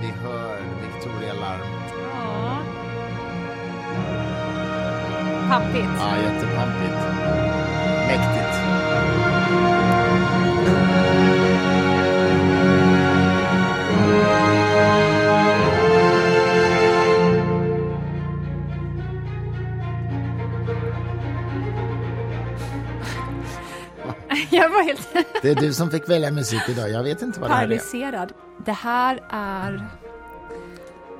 Vi hör, Victoria Larm? Ja. Pampigt. Ja, jättepampigt. Mäktigt. Jag var helt Det är du som fick välja musik idag. Jag vet inte vad det här är. paralyserad. Det här är...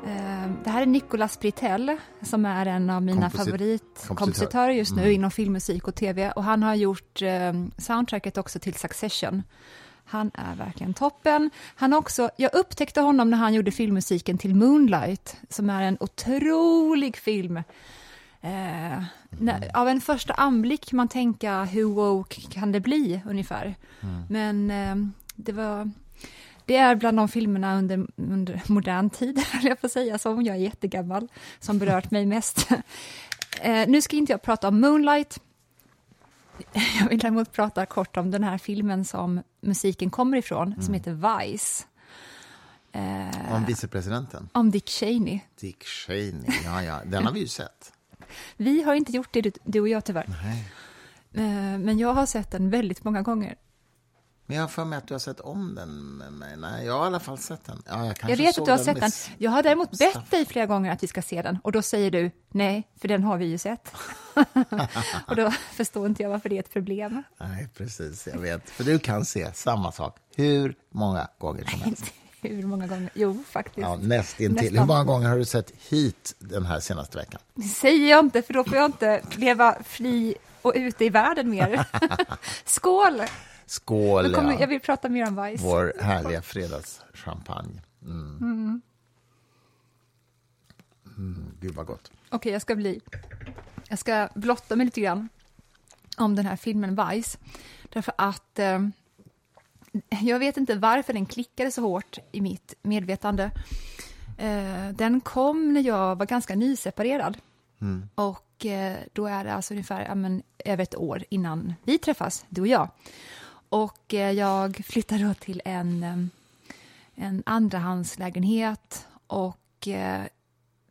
eh, det här är Nicolas Britell, som är en av mina Komposit- favoritkompositörer just nu Mm. inom filmmusik och tv. Och han har gjort eh, soundtracket också till Succession. Han är verkligen toppen. Han också, jag upptäckte honom när han gjorde filmmusiken till Moonlight, som är en otrolig film. Eh, när, av en första anblick kan man tänka, hur woke kan det bli ungefär? Men eh, det var... Det är bland de filmerna under, under modern tid, jag att säga, som jag är jättegammal, som berört mig mest. Eh, nu ska inte jag prata om Moonlight. Jag vill däremot prata kort om den här filmen som musiken kommer ifrån, som heter Vice. Eh, Om vicepresidenten. om Dick Cheney. Dick Cheney. Ja, ja. Den har vi ju sett. Vi har inte gjort det, du- du och jag tyvärr. Nej. Eh, Men jag har sett den väldigt många gånger. Men jag har för mig att du har sett om den med mig. Nej, jag har i alla fall sett den. Ja, jag, Jag vet att du har sett den. Jag har däremot bett dig flera gånger att vi ska se den och då säger du nej, för den har vi ju sett. och då förstår inte jag varför det är ett problem. Nej, precis. Jag vet. För du kan se samma sak hur många gånger som helst. Hur många gånger? Jo, faktiskt. Ja, nästintill. Hur många gånger har du sett hit den här senaste veckan? Det säger jag inte, för då får jag inte leva fri och ute i världen mer. Skål! Skål, ja. jag vill prata mer om Vice. Vår härliga fredagschampagne. Mm. Mm, gud, vad gott. Okej, jag ska bli... Jag ska blotta mig lite grann om den här filmen Vice. Därför att eh, jag vet inte varför den klickade så hårt i mitt medvetande. Eh, den kom när jag var ganska nyseparerad. Och eh, då är det alltså ungefär ja, men, över ett år innan vi träffas, du och jag. Och eh, jag flyttade då till en, eh, en andrahandslägenhet och eh,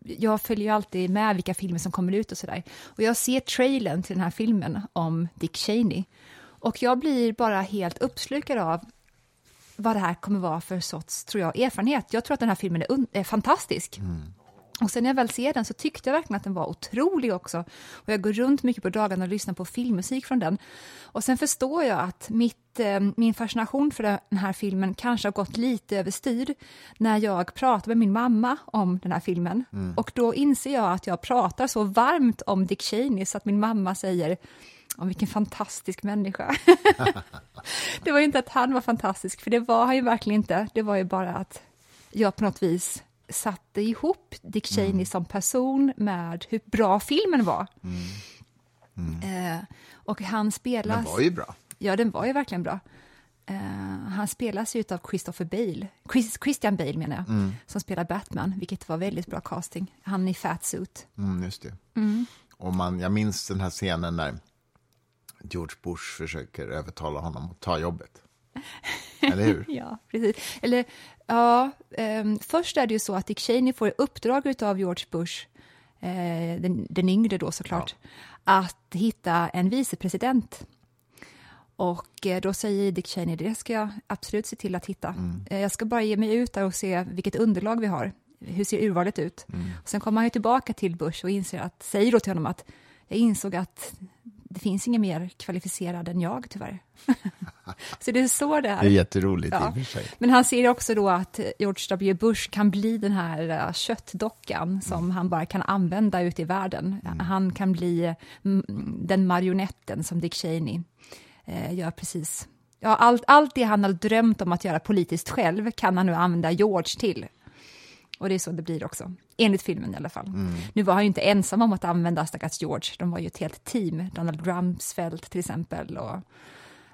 jag följer ju alltid med vilka filmer som kommer ut och sådär. Och jag ser trailern till den här filmen om Dick Cheney. Och jag blir bara helt uppslukad av vad det här kommer vara för sorts, tror jag, erfarenhet. Jag tror att den här filmen är, är fantastisk. Mm. Och sen när jag väl ser den så tyckte jag verkligen att den var otrolig också. Och jag går runt mycket på dagarna och lyssnar på filmmusik från den. Och sen förstår jag att mitt, eh, min fascination för den här filmen kanske har gått lite överstyr när jag pratar med min mamma om den här filmen. Och då inser jag att jag pratar så varmt om Dick Cheney så att min mamma säger om vilken fantastisk människa. det var ju inte att han var fantastisk, för det var han ju verkligen inte. Det var ju bara att jag på något vis satte ihop Dick Cheney som person med hur bra filmen var. Eh, och han spelas... Den var ju bra. Ja, den var ju verkligen bra. Eh, han spelas ju av Christopher Bale, Chris, Christian Bale menar jag, som spelar Batman, vilket var väldigt bra casting. Han i fat suit. Mm, just det. Och man, jag minns den här scenen när George Bush försöker övertala honom att ta jobbet. Eller hur? Ja, precis. Eller, ja, ehm, först är det ju så att Dick Cheney får i uppdrag av George Bush, eh, den, den yngre då såklart, att hitta en vicepresident. Och eh, då säger Dick Cheney, det ska jag absolut se till att hitta. Eh, jag ska bara ge mig ut där och se vilket underlag vi har. Hur ser urvalet ut? Och sen kommer han ju tillbaka till Bush och inser att, säger då till honom att jag insåg att det finns ingen mer kvalificerad än jag tyvärr. så det är så det är. Det är jätteroligt Ja. i och för sig. Men han ser också då att George W. Bush kan bli den här eh, köttdockan som han bara kan använda ute i världen. Han kan bli mm, den marionetten som Dick Cheney eh, gör precis. Ja, allt, allt det han har drömt om att göra politiskt själv kan han nu använda George till. Och det är så det blir också, enligt filmen i alla fall. Nu var han ju inte ensam om att använda stackars George, de var ju ett helt team. Donald Rumsfeld till exempel och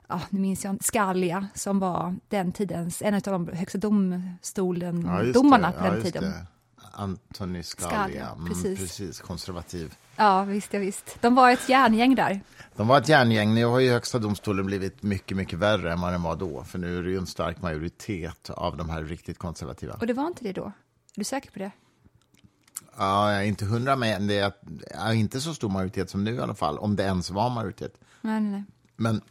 ja, nu minns jag Scalia som var den tidens, en av de högsta Ja, domstolen-domarna det. på Ja, den tiden. det. Anthony Scalia. Scalia, Mm, precis. precis, konservativ. Ja, visst, ja, visst. De var ett järngäng där. De var ett järngäng. Nu har ju Högsta domstolen blivit mycket, mycket värre än vad den var då. För nu är det ju en stark majoritet av de här riktigt konservativa. Och det var inte det då? Är du säker på det? Ja, jag inte hundra, men det är, inte så stor majoritet som nu i alla fall. Om det ens var majoritet. Nej, nej, nej. Men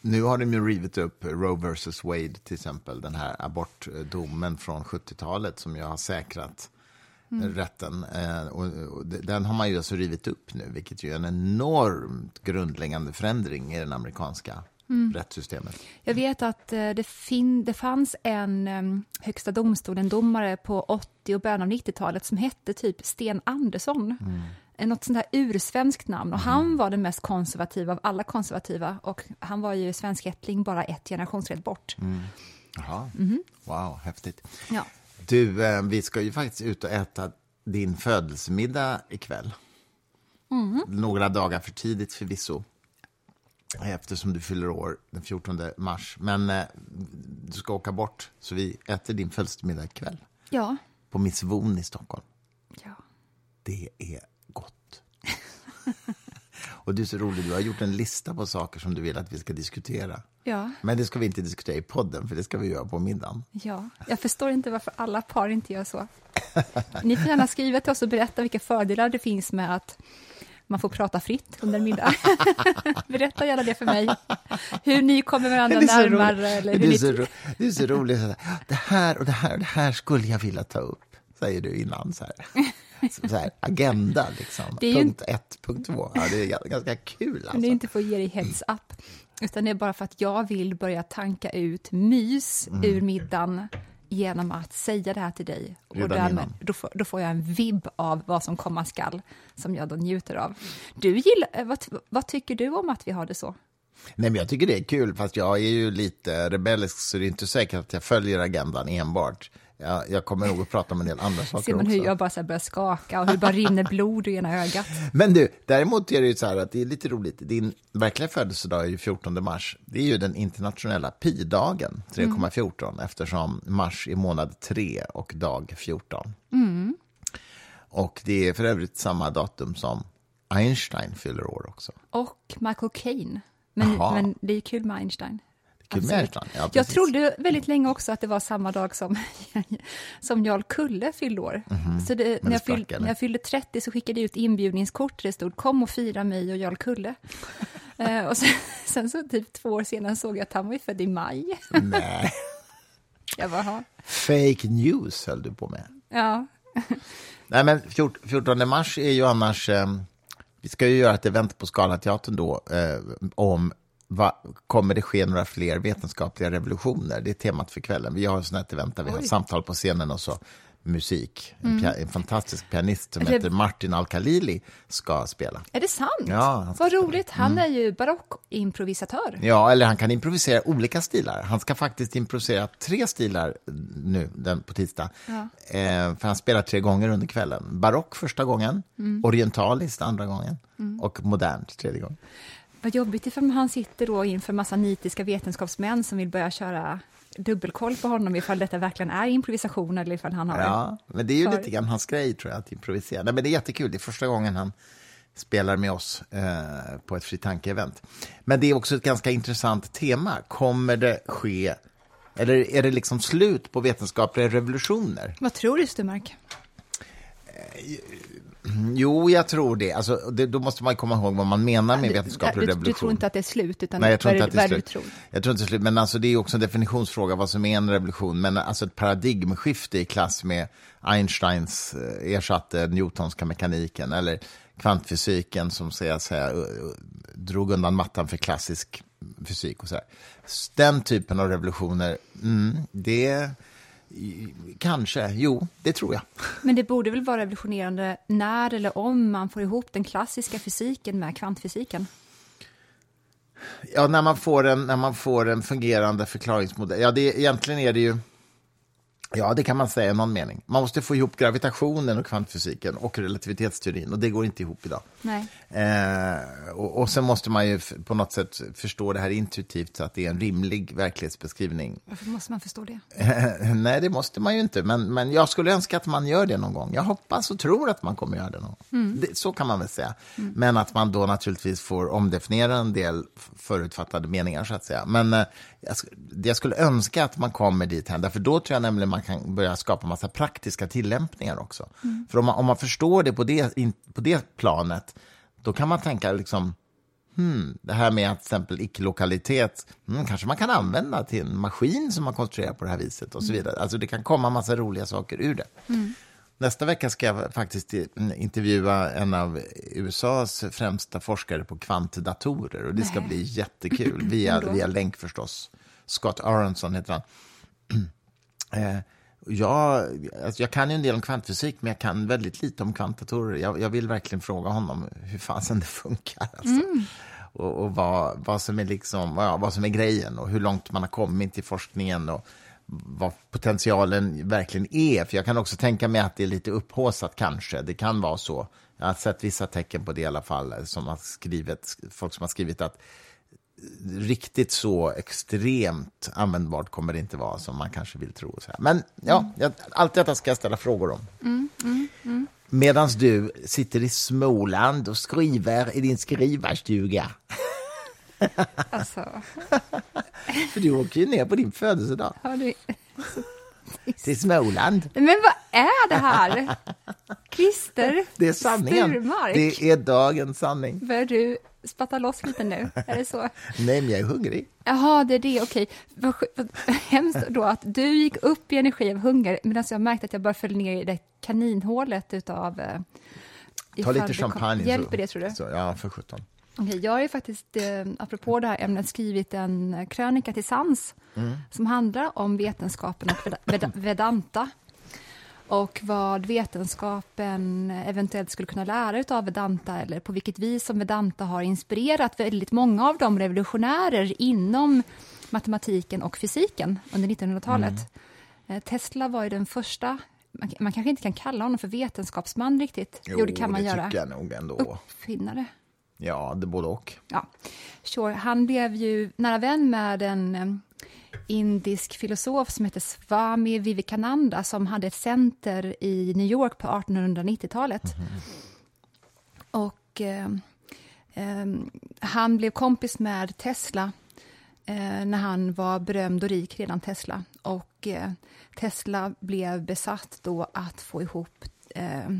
nu har de ju rivit upp Roe vs Wade, till exempel. Den här abortdomen från 70-talet som ju har säkrat rätten. Eh, och, och de- den har man ju alltså rivit upp nu, vilket ju är en enormt grundläggande förändring i den amerikanska rättssystemet. Jag vet att eh, det, fin- det fanns en um, Högsta domstolen-domare på 80 och början av 90-talet som hette typ Sten Andersson. Mm. Något sånt där ursvenskt namn. Och han var den mest konservativa av alla konservativa. Och han var ju svenskättling bara ett generationsrätt bort. Jaha, wow, häftigt. Ja. Du, eh, vi ska ju faktiskt ut och äta din födelsemiddag ikväll. Några dagar för tidigt förvisso. Eftersom du fyller år den 14 mars. Men eh, du ska åka bort, så vi äter din födelsemiddag ikväll. Ja. På Miss Von i Stockholm. ja. Det är gott. och du är så rolig, du har gjort en lista på saker som du vill att vi ska diskutera. Ja. Men det ska vi inte diskutera i podden, för det ska vi göra på middagen. Ja, jag förstår inte varför alla par inte gör så. Ni får gärna skriva till oss och berätta vilka fördelar det finns med att man får prata fritt under middag. Berätta gärna det för mig. Hur ni kommer varandra närmare. Eller hur det, är ni... så ro, det är så roligt. Det här och det här och det här skulle jag vilja ta upp, säger du innan. Så här. Så här, agenda, liksom. Det är ju punkt ett, punkt två. Ja, det är ganska- kul. Men det Alltså. är inte för att ge dig heads up, utan det är bara för att jag vill börja tanka ut mys Mm. ur middagen genom att säga det här till dig. Och Redan därmed, innan. då, får, då får jag en vibb av vad som komma skall, som jag då njuter av. Du gillar, eh, vad, vad tycker du om att vi har det så? Nej, men jag tycker det är kul, fast jag är ju lite rebellisk, så det är inte säkert att jag följer agendan enbart. Jag, jag kommer nog att prata om en del andra saker Ser man också. hur jag bara så börjar skaka och hur det bara rinner blod ur ena ögat? Men du, däremot är det ju så här att det är lite roligt. Din verkliga födelsedag är ju 14 mars. Det är ju den internationella pi-dagen, 3,14, eftersom mars är månad 3 och dag 14. Och det är för övrigt samma datum som Einstein fyller år också. Och Michael Caine. Men, men det är kul med Einstein. Einstein. Ja, jag trodde väldigt länge också att det var samma dag som, som Jarl Kulle fyllde år. Så det, när, jag sprack, fyllde, när jag fyllde 30 så skickade jag ut inbjudningskort där det stod kom och fira mig och Jarl Kulle. eh, och sen, sen så typ två år senare såg jag att han var född i maj. Nej, jag bara, fake news höll du på med. ja. Nej, men 14 14 mars är ju annars... Eh, vi ska ju göra ett event på Scalateatern då eh, om va, kommer det ske några fler vetenskapliga revolutioner. Det är temat för kvällen. Vi har ett sånt här event där vi har Oj. samtal på scenen och så musik. En, pia, en fantastisk pianist som Rev- heter Martin Al-Khalili ska spela. Är det sant? Ja, Vad roligt. Han är ju barockimprovisatör. Ja, eller han kan improvisera olika stilar. Han ska faktiskt improvisera tre stilar nu den, på tisdag. Ja. Eh, för han spelar tre gånger under kvällen. Barock första gången, orientaliskt andra gången och modernt tredje gången. Vad jobbigt ifall han sitter då inför massa nitiska vetenskapsmän som vill börja köra dubbelkoll på honom ifall detta verkligen är improvisation eller ifall han har... Ja, men det är ju För- lite grann hans grej tror jag, att improvisera. Nej, men det är jättekul, det är första gången han spelar med oss eh, på ett fritanke-event. Men det är också ett ganska intressant tema. Kommer det ske, eller är det liksom slut på vetenskapliga revolutioner? Vad tror du, Sturmark? Jo, jag tror det. Alltså, det. Då måste man komma ihåg vad man menar med vetenskaplig du, revolution. du tror inte att det är slut, utan Nej, jag tror inte att det- är slut. Jag tror inte det är slut, men alltså, det är också en definitionsfråga vad som är en revolution. Men alltså ett paradigmskifte i klass med Einsteins eh, ersatte Newtonska mekaniken eller kvantfysiken som säga, säga, eh, eh, drog undan mattan för klassisk fysik och så här. Den typen av revolutioner, mm, det kanske, jo, det tror jag. Men det borde väl vara revolutionerande när eller om man får ihop den klassiska fysiken med kvantfysiken? Ja, när man får en, när man får en fungerande förklaringsmodell. Ja, det, egentligen är det ju... Ja, det kan man säga i någon mening. Man måste få ihop gravitationen och kvantfysiken och relativitetsteorin och det går inte ihop idag. Nej. Eh, och, och sen måste man ju på något sätt förstå det här intuitivt så att det är en rimlig verklighetsbeskrivning. Varför måste man förstå det? Nej, det måste man ju inte, men, men jag skulle önska att man gör det någon gång. Jag hoppas och tror att man kommer göra det någon. Mm. Det, så kan man väl säga. Mm. Men att man då naturligtvis får omdefiniera en del förutfattade meningar, så att säga. Men eh, jag, jag, skulle önska att man kommer dit här, därför då tror jag nämligen man kan börja skapa massa praktiska tillämpningar också. Mm. För om man, om man förstår det på det, in, på det planet, då kan man tänka liksom, hmm, det här med att till exempel icke-lokalitet, hmm, kanske man kan använda till en maskin som man konstruerar på det här viset och så mm. vidare. Alltså det kan komma massa roliga saker ur det. Mm. Nästa vecka ska jag faktiskt intervjua en av USAs främsta forskare på kvantdatorer och det ska Nej. bli jättekul, via, via länk förstås. Scott Aronson heter han. eh, jag, alltså jag kan ju en del om kvantfysik, men jag kan väldigt lite om kvantdatorer. Jag, jag vill verkligen fråga honom hur fasen det funkar. Alltså. Mm. Och, och vad, vad, som är liksom, ja, vad som är grejen och hur långt man har kommit i forskningen. Och, vad potentialen verkligen är. För jag kan också tänka mig att det är lite upphåsat kanske. Det kan vara så. Jag har sett vissa tecken på det i alla fall, som har skrivit, folk som har skrivit att riktigt så extremt användbart kommer det inte vara som man kanske vill tro. Så här. Men ja, mm. jag, allt detta ska jag ställa frågor om. Mm, mm, mm. Medan du sitter i Småland och skriver i din skrivarstuga. Alltså. För du åker ju ner på din födelsedag. Ja, du... Till Småland. Men vad är det här? Christer Det är sanningen. Sturmark. Det är dagens sanning. Börjar du spatta loss lite nu? Är det så? Nej, men jag är hungrig. Jaha, det är det. Okej. Vad, vad hemskt då att du gick upp i energi av hunger medan jag märkte att jag bara föll ner i det kaninhålet utav... Eh, Ta lite champagne. Hjälper det, tror du? Så, ja, för sjutton. Okay, jag har ju faktiskt, eh, apropå det här ämnet, skrivit en krönika till Sans mm. som handlar om vetenskapen och ved Vedanta och vad vetenskapen eventuellt skulle kunna lära av Vedanta eller på vilket vis som Vedanta har inspirerat väldigt många av de revolutionärer inom matematiken och fysiken under 1900-talet. Mm. Eh, Tesla var ju den första man, man, kanske inte kan kalla honom för vetenskapsman riktigt. Jo, jo det kan man det göra. tycker jag nog ändå. Uppfinnare. Ja, det både och. Ja, sure. Han blev ju nära vän med en indisk filosof som heter Swami Vivekananda som hade ett center i New York på 1890-talet. Mm. Och eh, eh, han blev kompis med Tesla eh, när han var berömd och rik, redan Tesla. Och eh, Tesla blev besatt då att få ihop eh,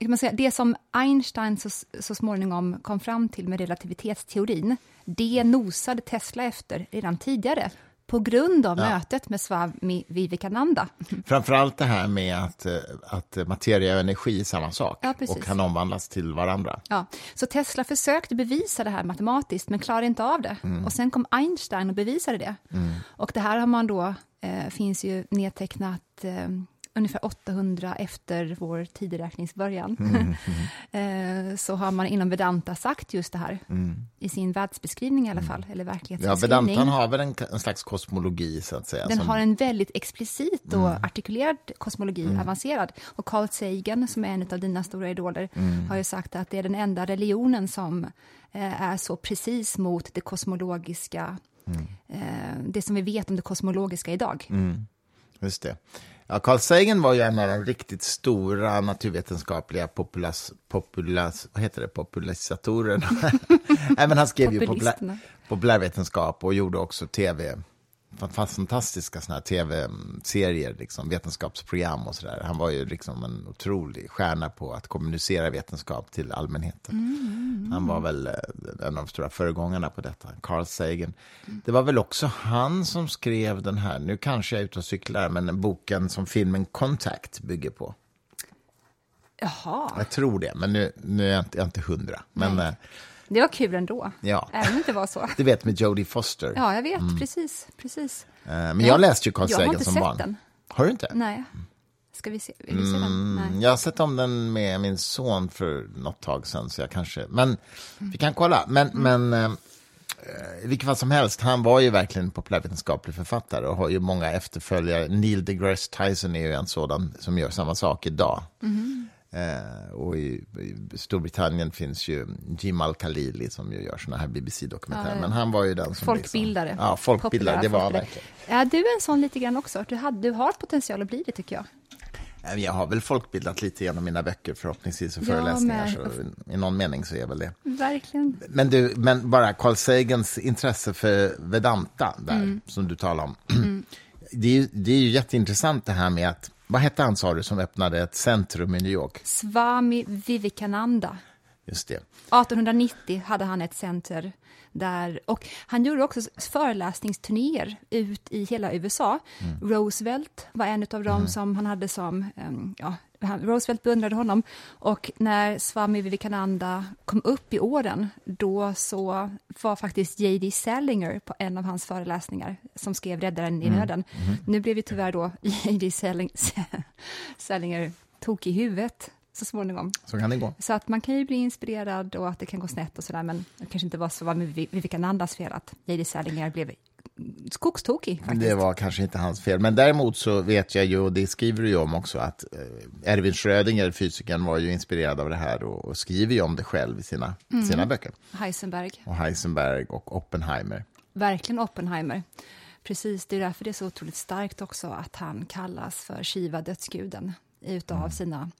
man säga, det som Einstein så, så småningom kom fram till med relativitetsteorin, det nosade Tesla efter redan tidigare på grund av ja. mötet med Swami Vivekananda. Framförallt det här med att, eh, att materia och energi är samma sak ja, och kan omvandlas till varandra. Ja, så Tesla försökte bevisa det här matematiskt, men klarade inte av det. Mm. Och sen kom Einstein och bevisade det. Mm. Och det här har man då, eh, finns ju nedtecknat eh, ungefär 800 efter vår tideräkningsbörjan, mm, mm. så har man inom Vedanta sagt just det här, mm. i sin världsbeskrivning i alla mm. fall, eller verklighetsbeskrivning. Ja, Vedantan har väl en, en, slags kosmologi, så att säga. Den som... har en väldigt explicit och mm. artikulerad kosmologi, mm. avancerad. Och Carl Sagan, som är en av dina stora idoler, har ju sagt att det är den enda religionen som eh, är så precis mot det kosmologiska, eh, det som vi vet om det kosmologiska idag. Just det. Ja, Carl Sagan var ju en av de riktigt stora naturvetenskapliga populas, populas, vad heter det, popularisatorerna. Även han skrev ju populär, populärvetenskap och gjorde också tv fantastiska såna tv-serier, liksom, vetenskapsprogram och sådär. Han var ju liksom en otrolig stjärna på att kommunicera vetenskap till allmänheten. Mm, mm, mm. Han var väl eh, en av de stora föregångarna på detta, Carl Sagan. Det var väl också han som skrev den här, nu kanske jag är ute och cyklar, men boken som filmen Contact bygger på. Jaha. Jag tror det, men nu, nu är jag inte, jag är inte hundra. Men, Nej. Det var kul ändå, ja. även om det inte var så. Du vet med Jodie Foster. Ja, jag vet. Mm. Precis. precis. Uh, men jag, jag läste ju Sagan som barn. Jag har inte sett den. Har du inte? Nej. Ska vi se? Vill vi se den? Mm, Nej. Jag har sett om den med min son för något tag sedan, så jag kanske... Men mm. vi kan kolla. Men, mm. men uh, I vilket fall som helst, han var ju verkligen en populärvetenskaplig författare och har ju många efterföljare. Neil deGrasse Tyson är ju en sådan som gör samma sak idag. Mm. Eh, och i, i, Storbritannien finns ju Jim Al-Khalili som ju gör såna här BBC-dokumentärer. Ja, Men han var ju den som... Folkbildare. Liksom, ja, folkbildare, det var verkligen. Ja, du är en sån lite grann också. Du, hade, du har potential att bli det, tycker jag. Jag har väl folkbildat lite genom mina böcker förhoppningsvis och föreläsningar. Så I någon mening så är väl det. Verkligen. Men, du, men bara Carl Sagans intresse för Vedanta, där, mm. som du talar om. Mm. Det, är det är ju jätteintressant det här med att, vad hette han sa du som öppnade ett centrum i New York? Swami Vivekananda. Just det. 1890 hade han ett center där, och han gjorde också föreläsningsturnéer ut i hela USA. Mm. Roosevelt var en av dem mm. som han hade som, um, ja, Roosevelt beundrade honom. Och när Swami Vivekananda kom upp i åren, då så var faktiskt J.D. Salinger på en av hans föreläsningar, som skrev Räddaren i mm. nöden. Mm. Nu blev ju tyvärr då J.D. Salinger tokig i huvudet så småningom. Så kan det gå. Så att man kan ju bli inspirerad och att det kan gå snett och sådär, men det kanske inte var så var med Vivekanandas fel att J.D. Salinger blev skogstokig. Faktiskt. Det var kanske inte hans fel, men däremot så vet jag ju, och det skriver du ju om också, att eh, Erwin Schrödinger, fysikern, var ju inspirerad av det här och, och skriver ju om det själv i sina, mm. sina böcker. Heisenberg. Och Heisenberg och Oppenheimer. Verkligen Oppenheimer. Precis, det är därför det är så otroligt starkt också att han kallas för Shiva, dödsguden, utav mm. sina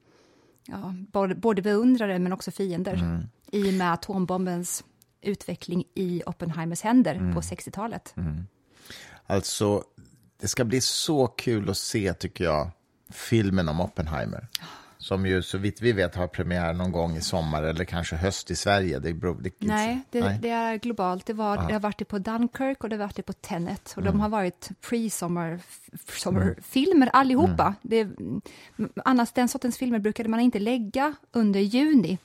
ja, både, både beundrare men också fiender mm. i och med atombombens utveckling i Oppenheimers händer mm. på 60-talet. Mm. Alltså, det ska bli så kul att se, tycker jag, filmen om Oppenheimer. Som ju, så vitt vi vet, har premiär någon gång i sommar eller kanske höst i Sverige. Det, det, nej, det, nej, det, är globalt. Det, var, det har varit på Dunkirk och det har varit på Tenet. Och mm. de har varit pre-sommarfilmer mm. allihopa. Mm. Det, annars, den sortens filmer brukade man inte lägga under juni.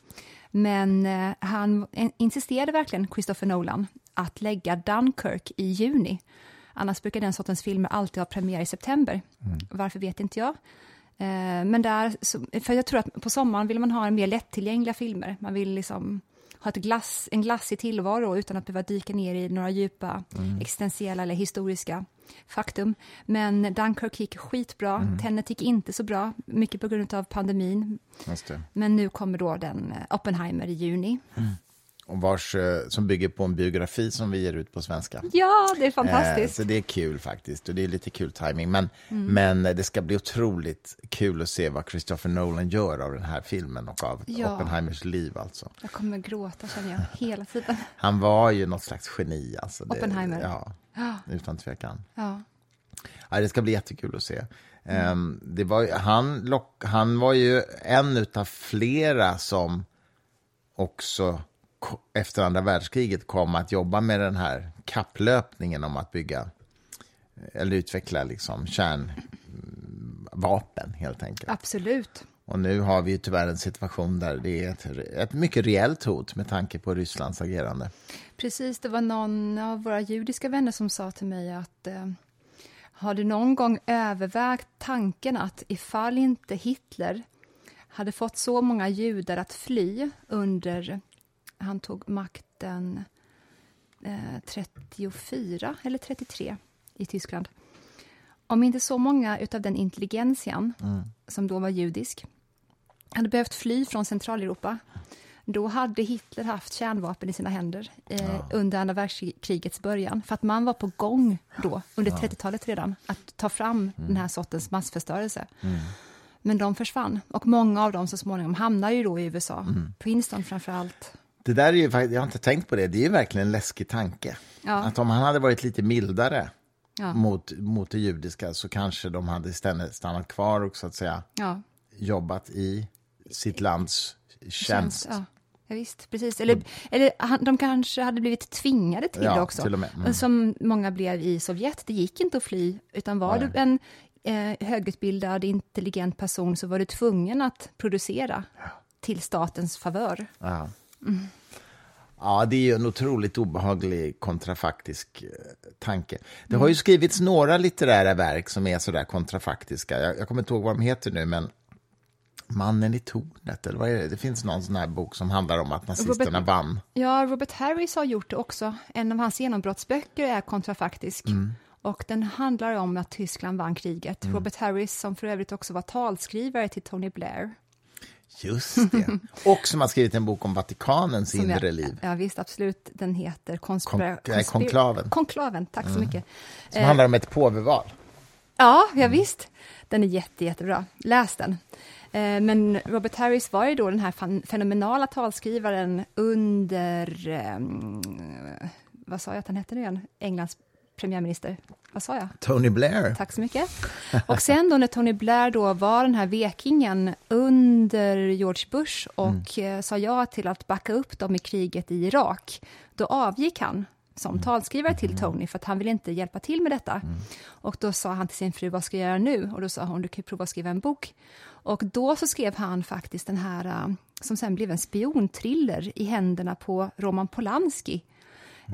Men eh, han insisterade verkligen, Christopher Nolan, att lägga Dunkirk i juni. Annars brukar den sortens filmer alltid ha premiär i september. Mm. Varför vet inte jag. Eh, men där, för jag tror att på sommaren vill man ha mer lättillgängliga filmer. Man vill liksom ha ett glass, en glassig tillvaro utan att behöva dyka ner i några djupa mm. existentiella eller historiska faktum. Men Dunkirk gick skitbra, mm. Tenet gick inte så bra, mycket på grund av pandemin. Men nu kommer då den eh, Oppenheimer i juni. Mm vars, eh, som bygger på en biografi som vi ger ut på svenska. Ja, det är fantastiskt. Eh, så det är kul faktiskt, och det är lite kul timing. Men, mm. men det ska bli otroligt kul att se vad Christopher Nolan gör av den här filmen och av ja. Oppenheimers liv. Alltså. Jag kommer gråta, känner jag, hela tiden. Han var ju något slags geni. Alltså. Det, Oppenheimer? Ja, utan tvekan. Ja. Ja, det ska bli jättekul att se. Mm. Det var, han, lock, han var ju en av flera som också efter andra världskriget kom att jobba med den här kapplöpningen om att bygga eller utveckla liksom kärnvapen, helt enkelt. Absolut. Och nu har vi tyvärr en situation där det är ett, ett mycket reellt hot med tanke på Rysslands agerande. Precis, det var någon av våra judiska vänner som sa till mig att eh, har du någon gång övervägt tanken att ifall inte Hitler hade fått så många judar att fly under han tog makten eh, 34 eller 33 i Tyskland. Om inte så många av den intelligentian, mm. som då var judisk, hade behövt fly från Centraleuropa, då hade Hitler haft kärnvapen i sina händer eh, ja. under andra världskrigets början. För att man var på gång då, under ja. 30-talet redan, att ta fram mm. den här sortens massförstörelse. Mm. Men de försvann, och många av dem så småningom hamnar ju då i USA. Mm. Princeton framför allt. Det där är ju, jag har inte tänkt på det, det är ju verkligen en läskig tanke. Ja. Att om han hade varit lite mildare ja. mot, mot det judiska så kanske de hade stannat kvar och så att säga ja. jobbat i sitt lands tjänst. Ja. Ja, visst, precis. Eller, eller de kanske hade blivit tvingade till ja, det också. Till mm. Som många blev i Sovjet. Det gick inte att fly, utan var Nej. du en eh, högutbildad, intelligent person så var du tvungen att producera ja. till statens favör. Mm. Ja, det är ju en otroligt obehaglig kontrafaktisk eh, tanke. Det har ju skrivits några litterära verk som är sådär kontrafaktiska. Jag, jag kommer inte ihåg vad de heter nu, men Mannen i tornet, eller vad är det? Det finns någon sån här bok som handlar om att nazisterna Robert- vann. Ja, Robert Harris har gjort det också. En av hans genombrottsböcker är kontrafaktisk. Mm. Och den handlar om att Tyskland vann kriget. Mm. Robert Harris, som för övrigt också var talskrivare till Tony Blair. Just det. Och som har skrivit en bok om Vatikanens som inre jag, liv. Ja, visst, absolut. Den heter konspira- Kon- Konklaven. Konklaven, tack så mycket. Som handlar om ett påveval. Ja, ja visst. Den är jätte, jättebra. Läs den. Eh, Men Robert Harris var ju då den här fenomenala talskrivaren under, ehm, vad sa jag att han hette nu igen? Englands premiärminister. Vad sa jag? Tony Blair. Tack så mycket. Och sen då när Tony Blair då var den här vekingen under George Bush och eh, sa ja till att backa upp dem i kriget i Irak, då avgick han som talskrivare till Tony för att han ville inte hjälpa till med detta. Och då sa han till sin fru, vad ska jag göra nu? Och då sa hon, du kan prova att skriva en bok. Och då så skrev han faktiskt den här, eh, som sen blev en spiontriller i händerna på Roman Polanski.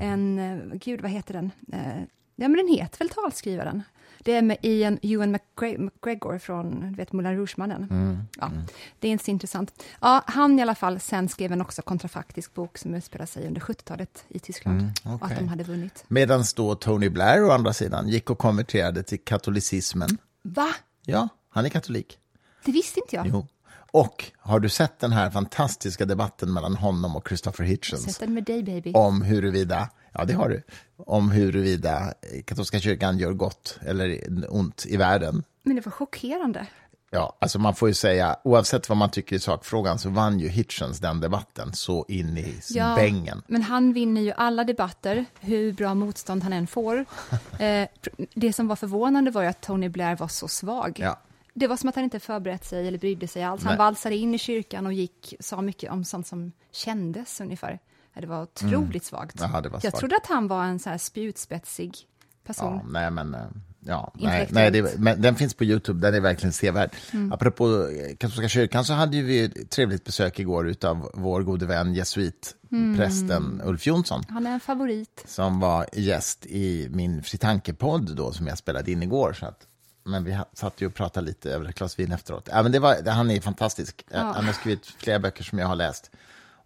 En, eh, gud vad heter den? Eh, Ja, men den heter väl talskrivaren. Det är med Ian Ewan McGre- McGregor från du vet, Moulin Rouge-mannen. Mm, Ja, det är inte så intressant. Ja, han i alla fall sen skrev en också kontrafaktisk bok som utspelar sig under 70-talet i Tyskland. Att Mm, okej. de hade vunnit. Medan då Tony Blair å andra sidan gick och konverterade till katolicismen. Va? Ja, han är katolik. Det visste inte jag. Jo. Och har du sett den här fantastiska debatten mellan honom och Christopher Hitchens? Sätt den med dig, baby. om huruvida, ja det har du, om huruvida katolska kyrkan gör gott eller ont i världen. Men det var chockerande. Ja, alltså man får ju säga, oavsett vad man tycker i sakfrågan så vann ju Hitchens den debatten så in i Ja, bängen. men han vinner ju alla debatter, hur bra motstånd han än får. Eh, det som var förvånande var ju att Tony Blair var så svag. Ja. Det var som att han inte förberett sig eller brydde sig alls. Han Nej. valsade in i kyrkan och gick, sa mycket om sånt som kändes ungefär. Det var otroligt svagt. Mm. Ja, det var Jag svagt. trodde att han var en så här spjutspetsig person. Ja, nej men, eh, ja, nej, nej det, men den finns på YouTube, den är verkligen sevärd. Mm. Apropå eh, katolska kyrkan så hade vi ett trevligt besök igår av vår gode vän jesuitprästen Mm. Ulf Jonsson. Han är en favorit. som var gäst i min Fritanke-podd då, som jag spelade in igår. Så att, men vi satt ju och pratade lite över ett glas vin efteråt. Ja, men det var, han är fantastisk. Eh, Ja. Han har skrivit flera böcker som jag har läst.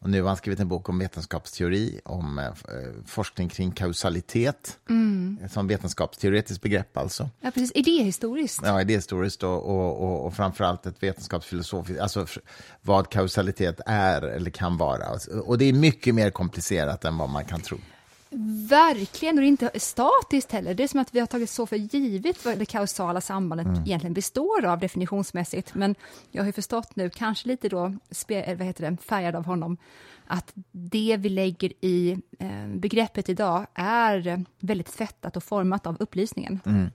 Och nu har han skrivit en bok om vetenskapsteori, om eh, forskning kring kausalitet, Mm. som vetenskapsteoretiskt begrepp alltså. Ja, precis. Idéhistoriskt. Ja, idéhistoriskt och, och, och, och framförallt ett vetenskapsfilosofiskt, alltså vad kausalitet är eller kan vara. Och det är mycket mer komplicerat än vad man kan tro. Verkligen, och det är inte statiskt heller. Det är som att vi har tagit så för givet vad det kausala sambandet Mm. egentligen består av definitionsmässigt. Men jag har ju förstått nu, kanske lite då eller vad heter det, färgad av honom, att det vi lägger i eh, begreppet idag är eh, väldigt tvättat och format av upplysningen. Mm.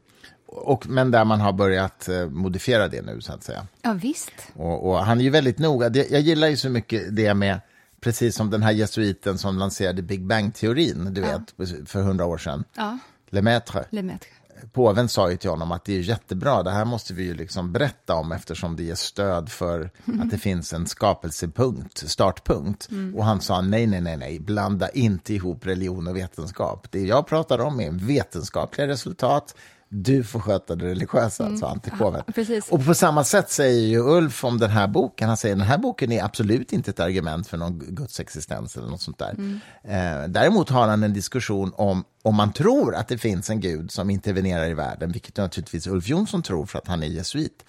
Och, men där man har börjat eh, modifiera det nu, så att säga. Ja, visst. Och, och han är ju väldigt noga. Jag gillar ju så mycket det med, precis som den här jesuiten som lanserade Big Bang-teorin, du vet, för hundra år sedan. Ja, Lemaitre. Lemaitre. Påven sa ju till honom att det är jättebra, det här måste vi ju liksom berätta om eftersom det ger stöd för att det finns en skapelsepunkt, startpunkt. Och han sa nej, nej, nej, nej, blanda inte ihop religion och vetenskap. Det jag pratar om är vetenskapliga resultat, du får sköta det religiösa, sa han till påven. Ja. Och på samma sätt säger ju Ulf om den här boken, han säger den här boken är absolut inte ett argument för någon Guds existens eller något sånt där. Eh, däremot har han en diskussion om om man tror att det finns en gud som intervenerar i världen, vilket naturligtvis Ulf Jonsson tror för att han är jesuit,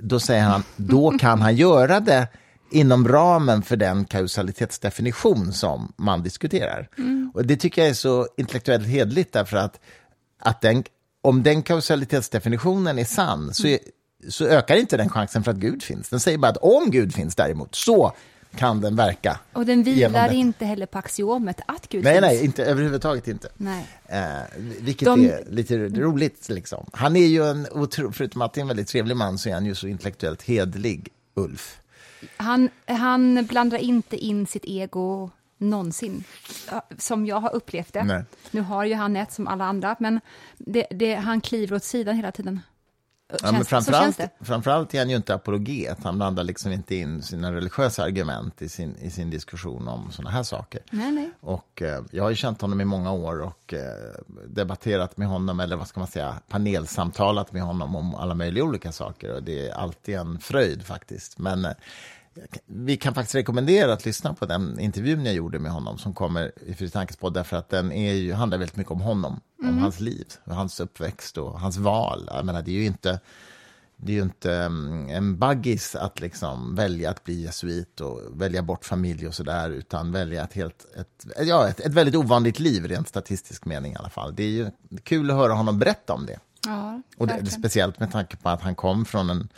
då säger han, då kan han göra det inom ramen för den kausalitetsdefinition som man diskuterar. Och Det tycker jag är så intellektuellt hedligt därför att, att den, om den kausalitetsdefinitionen är sann så, är, så ökar inte den chansen för att Gud finns. Den säger bara att om Gud finns däremot, så kan den verka. Och den vilar inte heller på axiomet att Gud Nej, finns. nej, inte, överhuvudtaget inte. Nej. Eh, vilket De- är lite roligt. Liksom. Han är ju en, otro, förutom att han är en väldigt trevlig man, så är han ju så intellektuellt hedlig, Ulf. Han, han blandar inte in sitt ego någonsin, Ja, som jag har upplevt det. Nej. Nu har ju han ett som alla andra, men det, det, han kliver åt sidan hela tiden. Ja, men Känns- så känns framförallt, framförallt är han ju inte apologet. Han blandar liksom inte in sina religiösa argument i sin, i sin diskussion om såna här saker. Nej, nej. Och eh, jag har ju känt honom i många år och eh, debatterat med honom, eller vad ska man säga, panelsamtalat med honom om alla möjliga olika saker. Och det är alltid en fröjd faktiskt. Men eh, vi kan faktiskt rekommendera att lyssna på den intervjun jag gjorde med honom som kommer i Fri Tankes podd, därför att den är ju, handlar väldigt mycket om honom, om hans liv, hans uppväxt och hans val. Jag menar, det är ju inte det är ju inte mm, en baggis att liksom välja att bli jesuit och välja bort familj och sådär, utan välja ett, helt, ett, ja, ett, ett väldigt ovanligt liv, rent statistisk mening i alla fall. Det är ju kul att höra honom berätta om det. Ja, Och det, speciellt med tanke på att han kom från en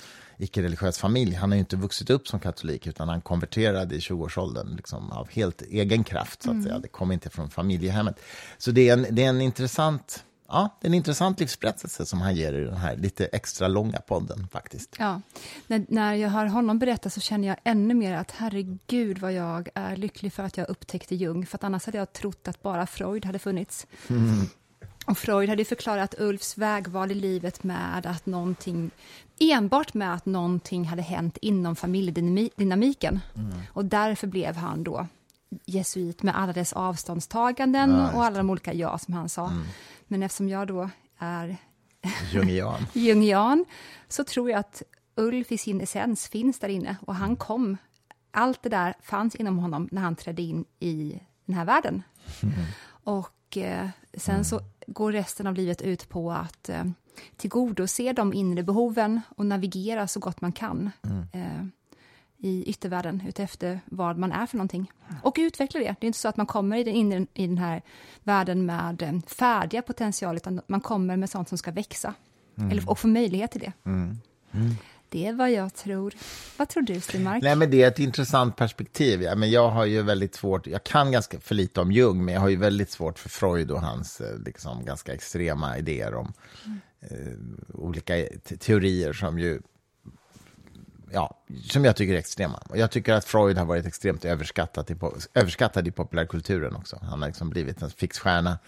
icke-religiös familj. Han har ju inte vuxit upp som katolik, utan han konverterade i 20-årsåldern liksom, av helt egen kraft. Så att säga. Det kom inte från familjehemmet. Så det är en, det är en intressant... Ja, det är en intressant livsberättelse som han ger i den här lite extra långa podden faktiskt. Ja. När, när jag hör honom berätta så känner jag ännu mer att herregud vad jag är lycklig för att jag upptäckte Jung, för att annars hade jag trott att bara Freud hade funnits. Och Freud hade förklarat Ulfs vägval i livet med att någonting, enbart med att någonting hade hänt inom familjedynamiken. Och därför blev han då jesuit med alla dess avståndstaganden Ja, och alla de olika ja som han sa. Men eftersom jag då är Jungian. jungian så tror jag att Ulf i sin essens finns där inne och han kom. Allt det där fanns inom honom när han trädde in i den här världen. Och eh, sen så går resten av livet ut på att eh, tillgodose de inre behoven och navigera så gott man kan eh, i yttervärlden utefter vad man är för någonting. Och utveckla det. Det är inte så att man kommer i den, inre, i den här världen med eh, färdiga potential, utan man kommer med sånt som ska växa. Eller, och få möjlighet till det. Det är vad jag tror. Vad tror du, Stenmark? Nej, men det är ett intressant perspektiv. Ja, men jag har ju väldigt svårt, jag kan ganska för lite om Jung, men jag har ju väldigt svårt för Freud och hans eh, liksom, ganska extrema idéer om eh, olika teorier som ju Ja, som jag tycker är extrema. Och jag tycker att Freud har varit extremt överskattad i, överskattad i populärkulturen också. Han har liksom blivit en fixstjärna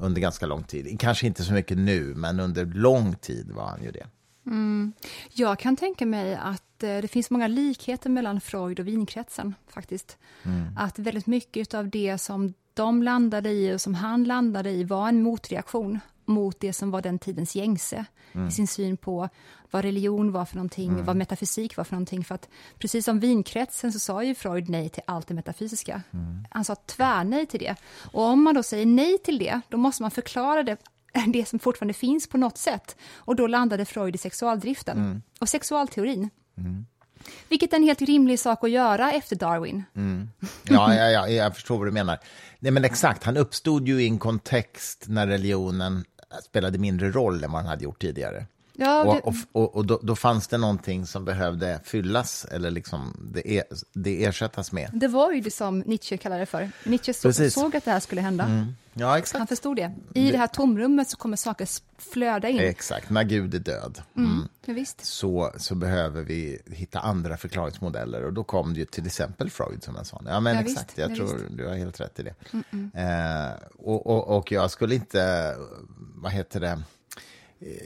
under ganska lång tid. Kanske inte så mycket nu, men under lång tid var han ju det. Jag kan tänka mig att eh, det finns många likheter mellan Freud och vinkretsen, faktiskt. Att väldigt mycket av det som de landade i och som han landade i var en motreaktion mot det som var den tidens gängse i sin syn på vad religion var för någonting, vad metafysik var för någonting. För att precis som vinkretsen så sa ju Freud nej till allt det metafysiska. Han sa tvärnej till det. Och om man då säger nej till det, då måste man förklara det det som fortfarande finns på något sätt. Och då landade Freud i sexualdriften och sexualteorin. Vilket är en helt rimlig sak att göra efter Darwin. Ja, ja, ja, jag förstår vad du menar. Nej, men exakt, han uppstod ju i en kontext när religionen spelade mindre roll än vad den hade gjort tidigare. Ja, och det- och, och, och då, då fanns det någonting som behövde fyllas, eller liksom det, er, det ersättas med. Det var ju det som Nietzsche kallade det för. Nietzsche så, såg att det här skulle hända. Ja, Han exakt. förstod det. I det här tomrummet så kommer saker flöda in. Exakt, när Gud är död. Mm. Ja, visst. Så, så behöver vi hitta andra förklaringsmodeller. Och då kom det ju till exempel Freud som en sån. Ja, men Ja, exakt, visst. jag Ja, tror du har helt rätt i det. Eh, och, och, och jag skulle inte, vad heter det,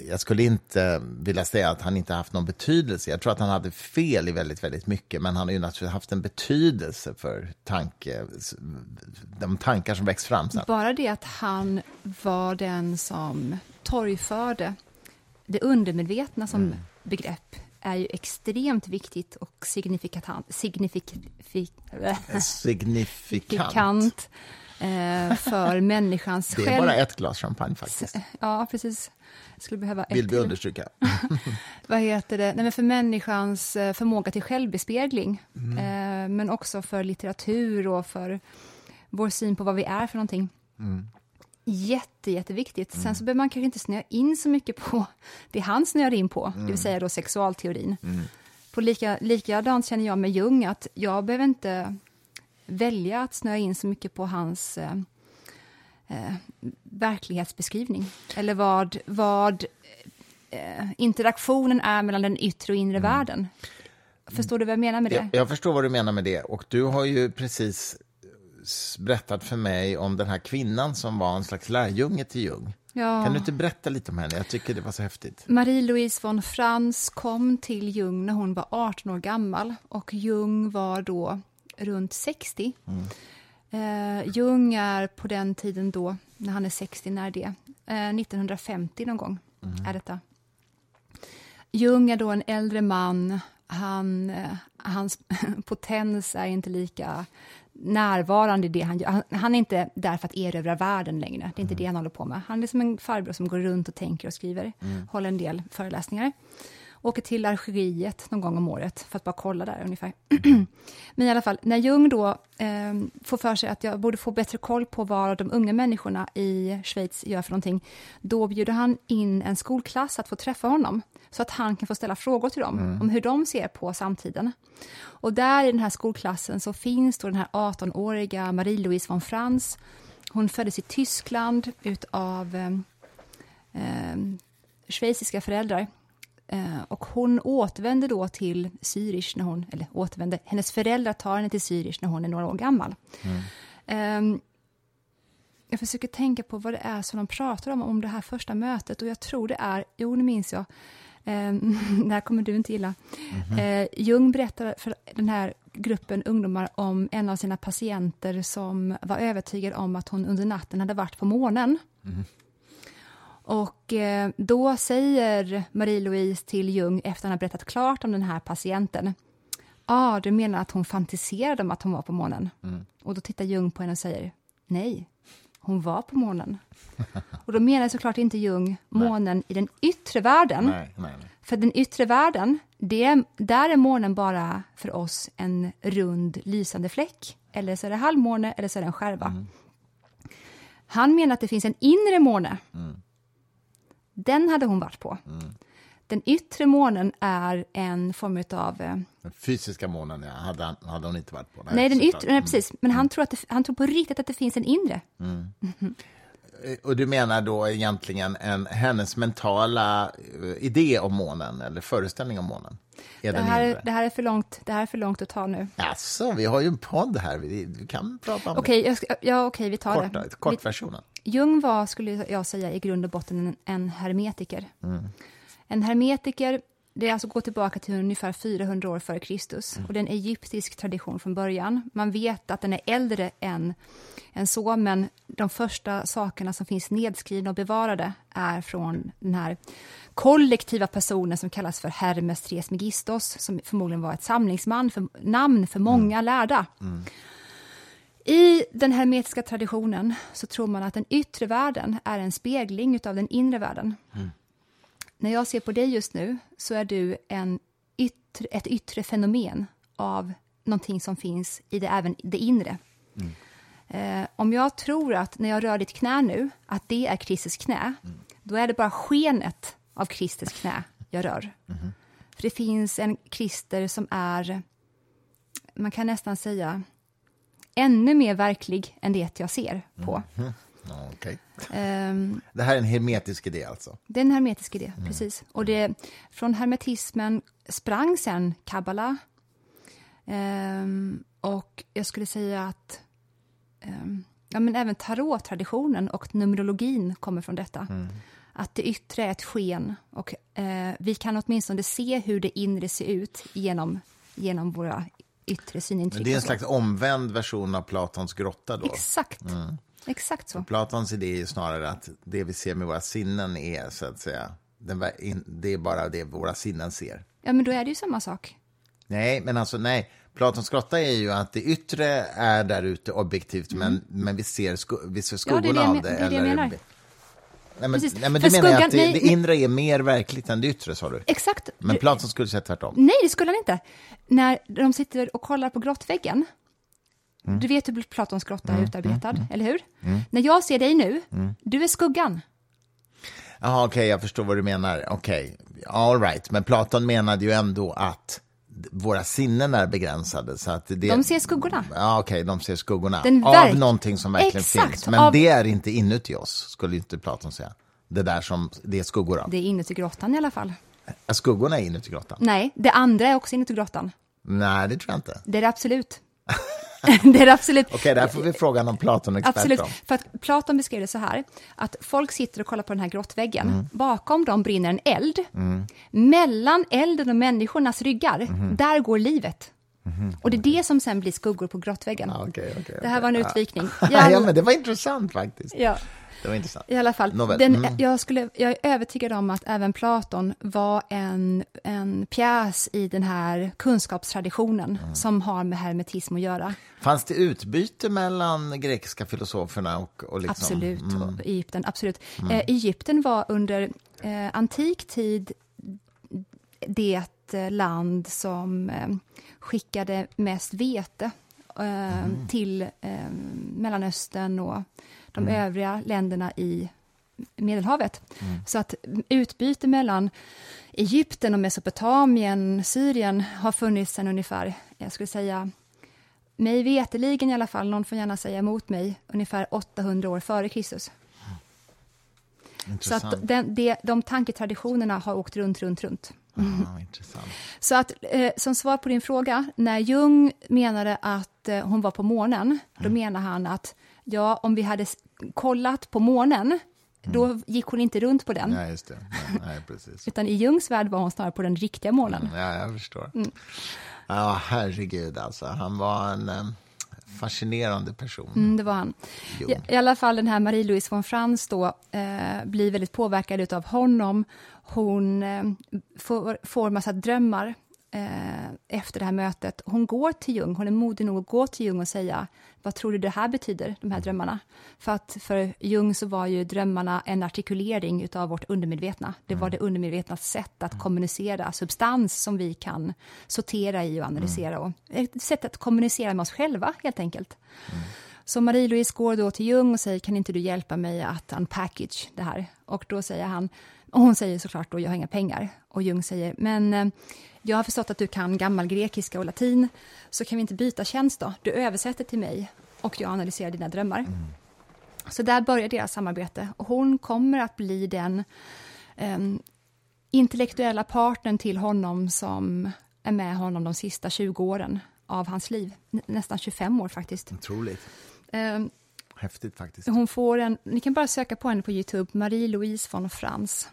jag skulle inte vilja säga att han inte haft någon betydelse. Jag tror att han hade fel i väldigt, väldigt mycket, men han har ju naturligtvis haft en betydelse för tanke, de tankar som växt fram sen. Bara det att han var den som torgförde det undermedvetna som begrepp är ju extremt viktigt och signifikant, signifik, fi- Signifikant. eh, för människans Det är bara ett glas champagne faktiskt. Ja, precis. Jag skulle behöva ett Vill vi understryka. Vad heter det? Nej, men för människans eh, förmåga till självbespegling. Eh, men också för litteratur och för vår syn på vad vi är för någonting. Jätte, jätteviktigt. Sen så behöver man kanske inte snöa in så mycket på det han snöar in på, det vill säga då sexualteorin. På lika, likadant känner jag med Jung, att jag behöver inte välja att snöa in så mycket på hans eh, verklighetsbeskrivning. Eller vad, vad eh, interaktionen är mellan den yttre och inre världen. Förstår du vad jag menar med det? Jag, jag förstår vad du menar med det. Och du har ju precis berättat för mig om den här kvinnan som var en slags lärjunge till Jung. Ja. Kan du inte berätta lite om henne? Jag tycker det var så häftigt. Marie-Louise von Franz kom till Jung när hon var 18 år gammal och Jung var då runt 60. Eh, Jung är på den tiden då, när han är 60, när är det? Eh, 1950 någon gång är detta. Jung är då en äldre man. Han, eh, hans potens är inte lika närvarande i det han gör. Han, han är inte där för att erövra världen längre. Det är inte det han håller på med. Han är som en farbror som går runt och tänker och skriver. Håller en del föreläsningar. Åker till Algeriet någon gång om året för att bara kolla där ungefär. Men i alla fall, när Jung då eh, får för sig att jag borde få bättre koll på vad de unga människorna i Schweiz gör för någonting, då bjuder han in en skolklass att få träffa honom, så att han kan få ställa frågor till dem om hur de ser på samtiden. Och där i den här skolklassen så finns då den här 18-åriga Marie-Louise von Franz. Hon föddes i Tyskland utav eh, eh, schweiziska föräldrar. Eh, och hon återvände då till Zürich när hon, eller återvände, hennes föräldrar tar henne till Zürich när hon är några år gammal. Eh, jag försöker tänka på vad det är som de pratar om, om det här första mötet och jag tror det är, jo nu minns jag, eh, det här kommer du inte gilla. Eh, Jung berättar för den här gruppen ungdomar om en av sina patienter som var övertygad om att hon under natten hade varit på månen. Och eh, då säger Marie-Louise till Jung efter att han har berättat klart om den här patienten. Ja, ah, du menar att hon fantiserade om att hon var på månen? Och då tittar Jung på henne och säger nej, hon var på månen. och då menar såklart inte Jung månen i den yttre världen. Nej, nej, nej. För den yttre världen, det, där är månen bara för oss en rund lysande fläck. Eller så är det halvmåne eller så är det en skärva. Han menar att det finns en inre måne. Den hade hon varit på. Den yttre månen är en form av... Eh, Den fysiska månen ja, hade, han- hade hon inte varit på. nej, den såklart. yttre, nej, precis. Men han tror, att det, han tror på riktigt att det finns en inre. Eh, Och du menar då egentligen en, hennes mentala eh, idé om månen, eller föreställning om månen? Är Det den här, inre? det, här är för långt, det här är för långt att ta nu. Alltså, vi har ju en podd här, vi, vi kan prata om Okej, jag ska, ja, okej, vi tar det. Korta, det. Vi, kortversionen. Jung var, skulle jag säga, i grund och botten en, en hermetiker. En hermetiker, det är alltså gå tillbaka till ungefär 400 år före Kristus. Och det är en egyptisk tradition från början. Man vet att den är äldre än, än så, men de första sakerna som finns nedskrivna och bevarade är från den här kollektiva personen som kallas för Hermes Trismegistos, som förmodligen var ett samlingsman för, namn för många lärda. I den hermetiska traditionen så tror man att den yttre världen är en spegling av den inre världen. När jag ser på dig just nu så är du en yttre, ett yttre fenomen av någonting som finns i det, även det inre. Eh, om jag tror att när jag rör ditt knä nu, att det är Kristus knä, då är det bara skenet av Kristus knä jag rör. För det finns en Krister som är, man kan nästan säga, ännu mer verklig än det jag ser på. Ja, okej. Ehm, Det här är en hermetisk idé alltså? det är en hermetisk idé, precis. Och det, från hermetismen sprang sen kabbala. Ehm, och jag skulle säga att ehm, ja, men även tarottraditionen och numerologin kommer från detta. Att det yttre är ett sken och eh, vi kan åtminstone se hur det inre ser ut genom, genom våra yttre synintryck. Men det är en slags omvänd version av Platons grotta då? Exakt. Exakt så. Platons idé är snarare att det vi ser med våra sinnen är så att säga, det är bara det våra sinnen ser. Ja, men då är det ju samma sak. Nej, men alltså nej. Platons grotta är ju att det yttre är där ute objektivt, men, men vi ser, sku, vi ser Mm. Ja, det skuggorna det av det. jag eller- menar. Nej, men, nej, men du menar skuggan- att det, nej, det inre är mer verkligt än det yttre, sa du? Exakt. Men Platon skulle säga tvärtom. Nej, det skulle han inte. När de sitter och kollar på grottväggen, du vet hur Platons grotta är utarbetad, eller hur? När jag ser dig nu, du är skuggan. Jaha, okej, jag förstår vad du menar. Okej, all right. Men Platon menade ju ändå att våra sinnen är begränsade. Så att det, De ser skuggorna. Ja, okej, de ser skuggorna. Den av verk- någonting som verkligen Exakt, finns. Men av- det är inte inuti oss, skulle inte Platon säga. Det där som det är skuggor av. Det är inuti grottan i alla fall. Är skuggorna inuti grottan? Nej, det andra är också inuti grottan. Nej, det tror jag inte. Det är det absolut. det är det absolut. Okej, där får vi fråga någon Platon-expert Absolut, om. för att Platon beskrev det så här, att folk sitter och kollar på den här grottväggen. Bakom dem brinner en eld. Mellan elden och människornas ryggar, där går livet. Och det är det som sen blir skuggor på grottväggen. Ja, okej, okej, det här okej. var en Ja. utvikning. Ja, Jag- men det var intressant faktiskt. ja. Det var intressant. I alla fall, Nåväl, den, mm. jag, skulle, jag är övertygad om att även Platon var en, en pjäs i den här kunskapstraditionen Mm. som har med hermetism att göra. Fanns det utbyte mellan grekiska filosoferna och, och liksom... Absolut, Mm. och Egypten. Absolut. Eh, Egypten var under eh, antik tid det land som eh, skickade mest vete eh, Mm. till eh, Mellanöstern och de Mm. övriga länderna i Medelhavet. Mm. Så att utbyte mellan Egypten och Mesopotamien, Syrien, har funnits sedan ungefär, jag skulle säga, mig veteligen i alla fall, någon får gärna säga emot mig, ungefär 800 år före Kristus. Så Intressant. att den, det, de tanketraditionerna har åkt runt, runt, runt. Ah, intressant. Så att, eh, som svar på din fråga, när Jung menade att eh, hon var på månen, då menar han att ja, om vi hade kollat på månen, då gick hon inte runt på den. Ja, just det. Nej, nej, precis. Utan i Jungs värld var hon snarare på den riktiga månen. Ja, jag förstår. Mm. Ja, herregud alltså. Han var en eh, fascinerande person. Mm, det var han. I, I alla fall den här Marie-Louise von Franz då, eh, blir väldigt påverkad av honom. Hon eh, får, får massa drömmar eh, efter det här mötet. Hon går till Jung, hon är modig nog att gå till Jung och säga vad tror du det här betyder, de här drömmarna? För att för Jung så var ju drömmarna en artikulering utav vårt undermedvetna. Det var det undermedvetnas sätt att kommunicera substans som vi kan sortera i och analysera. Och, ett sätt att kommunicera med oss själva, helt enkelt. Så Marie-Louise går då till Jung och säger, kan inte du hjälpa mig att unpackage det här? Och då säger han, och hon säger såklart då, jag har inga pengar. Och Jung säger, men eh, jag har förstått att du kan gammal grekiska och latin, så kan vi inte byta tjänst då? Du översätter till mig och jag analyserar dina drömmar. Så där börjar deras samarbete och hon kommer att bli den em, intellektuella partnern till honom som är med honom de sista 20 åren av hans liv. Nä- Nästan 25 år faktiskt. Otroligt. Em, Häftigt faktiskt. hon får en, ni kan bara söka på henne på Youtube, Marie-Louise von Franz.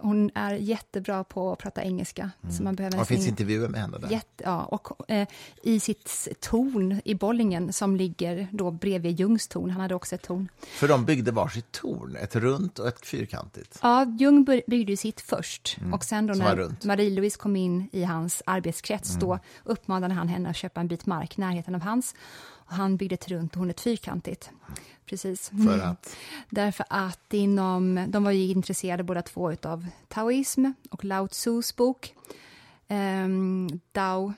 Hon är jättebra på att prata engelska. Så man behöver det finns intervjuer med henne där. Jätte, ja, och eh, i sitt torn i Bollingen som ligger då bredvid Jungs torn, han hade också ett torn. För de byggde varsitt torn, ett runt och ett fyrkantigt. Ja, Jung byggde sitt först och sen då när. Marie-Louise kom in i hans arbetskrets då uppmanade han henne att köpa en bit mark i närheten av hans han byggde ett runt ett fyrkantigt. Precis. För att, Därför att inom, de var ju intresserade båda två av taoism och Lao Tzus bok, ehm, Dao.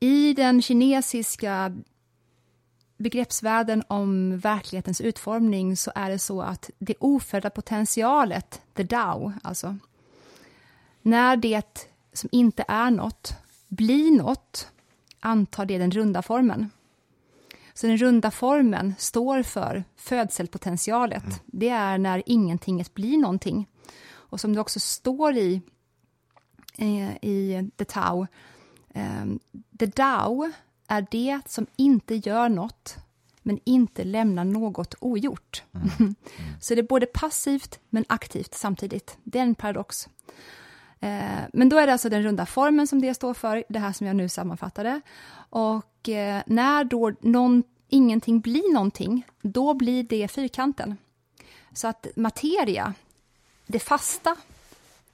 I den kinesiska begreppsvärlden om verklighetens utformning så är det så att det ofödda potentialet, the Dao, alltså, när det som inte är något blir något, antar det den runda formen. Så den runda formen står för födselpotentialet. Det är när ingentinget blir någonting. Och som det också står i, eh, i The Tao, eh, The Dao är det som inte gör något, men inte lämnar något ogjort. Så det är både passivt men aktivt samtidigt. Det är en paradox. Eh, Men då är det alltså den runda formen som det står för, det här som jag nu sammanfattade. Och eh, när då någon, ingenting blir någonting, då blir det fyrkanten. Så att materia, det fasta,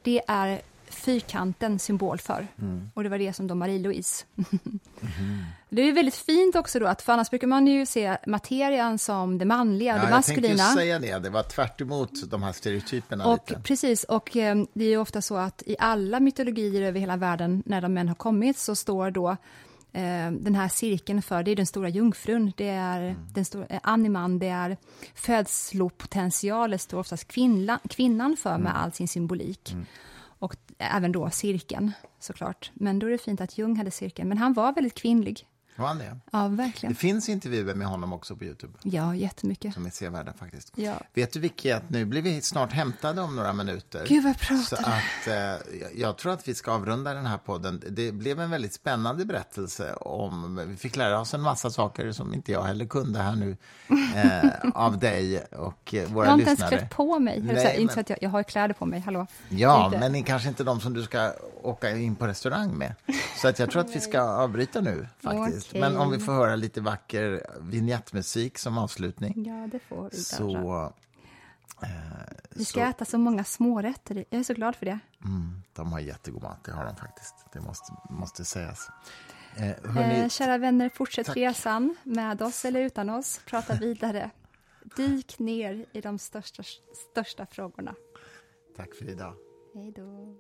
det är fyrkanten symbol för. Och det var det som då Marie-Louise. Det är väldigt fint också då, att för annars brukar man ju se materian som det manliga, ja, det jag maskulina. tänkte ju säga det, det var tvärt emot de här stereotyperna Och lite. precis, och eh, det är ju ofta så att i alla mytologier över hela världen, när de män har kommit, så står då eh, den här cirkeln för, det är den stora jungfrun, det är den stora, eh, animan, det är födslopotentialet, står oftast kvinna, kvinnan för med all sin symbolik. Och även då cirkeln, såklart. Men då är det fint att Jung hade cirkeln, men han var väldigt kvinnlig. Var han det? Ja, Det verkligen. finns intervjuer med honom också på Youtube Ja, jättemycket. som är sevärda faktiskt. Ja. Vet du Vicky, att nu blir vi snart hämtade om några minuter. Gud, vad jag Så pratar. att, eh, jag- tror att vi ska avrunda den här podden. Det blev en väldigt spännande berättelse om, vi fick lära oss en massa saker som inte jag heller kunde här nu, eh, av dig och eh, våra Jag har inte ens lyssnare. klätt på mig. Nej, här, inte men- så att jag, jag har kläder på mig, hallå. Ja, Inte. men det är kanske inte de som du ska åka in på restaurang med. Så att jag tror att vi ska avbryta nu faktiskt. Okej. Men om vi får höra lite vacker vignettmusik som avslutning. Ja, det får vi. Så, eh, Vi ska så äta så många smårätter. Jag är så glad för det. mm, de har jättegod mat, det har de faktiskt. Det måste, måste sägas. Eh, hörni, Eh, kära vänner, fortsätt Tack. resan med oss eller utan oss. Prata vidare. Dyk ner i de största, största frågorna. tack för idag. Hej då.